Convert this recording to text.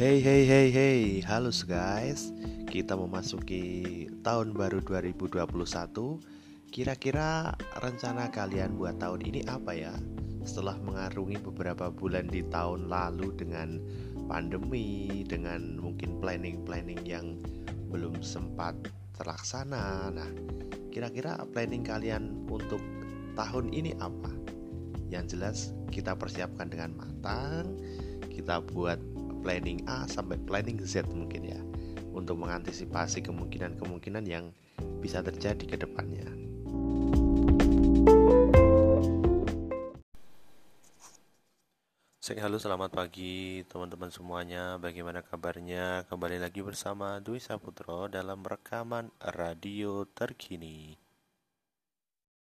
Hey hey hey hey, halo guys. Kita memasuki tahun baru 2021. Kira-kira rencana kalian buat tahun ini apa ya? Setelah mengarungi beberapa bulan di tahun lalu dengan pandemi, dengan mungkin planning-planning yang belum sempat terlaksana. Nah, kira-kira planning kalian untuk tahun ini apa? Yang jelas kita persiapkan dengan matang, kita buat planning A sampai planning Z mungkin ya untuk mengantisipasi kemungkinan-kemungkinan yang bisa terjadi ke depannya. Sek halo selamat pagi teman-teman semuanya. Bagaimana kabarnya? Kembali lagi bersama Dwi Saputro Dalam rekaman radio terkini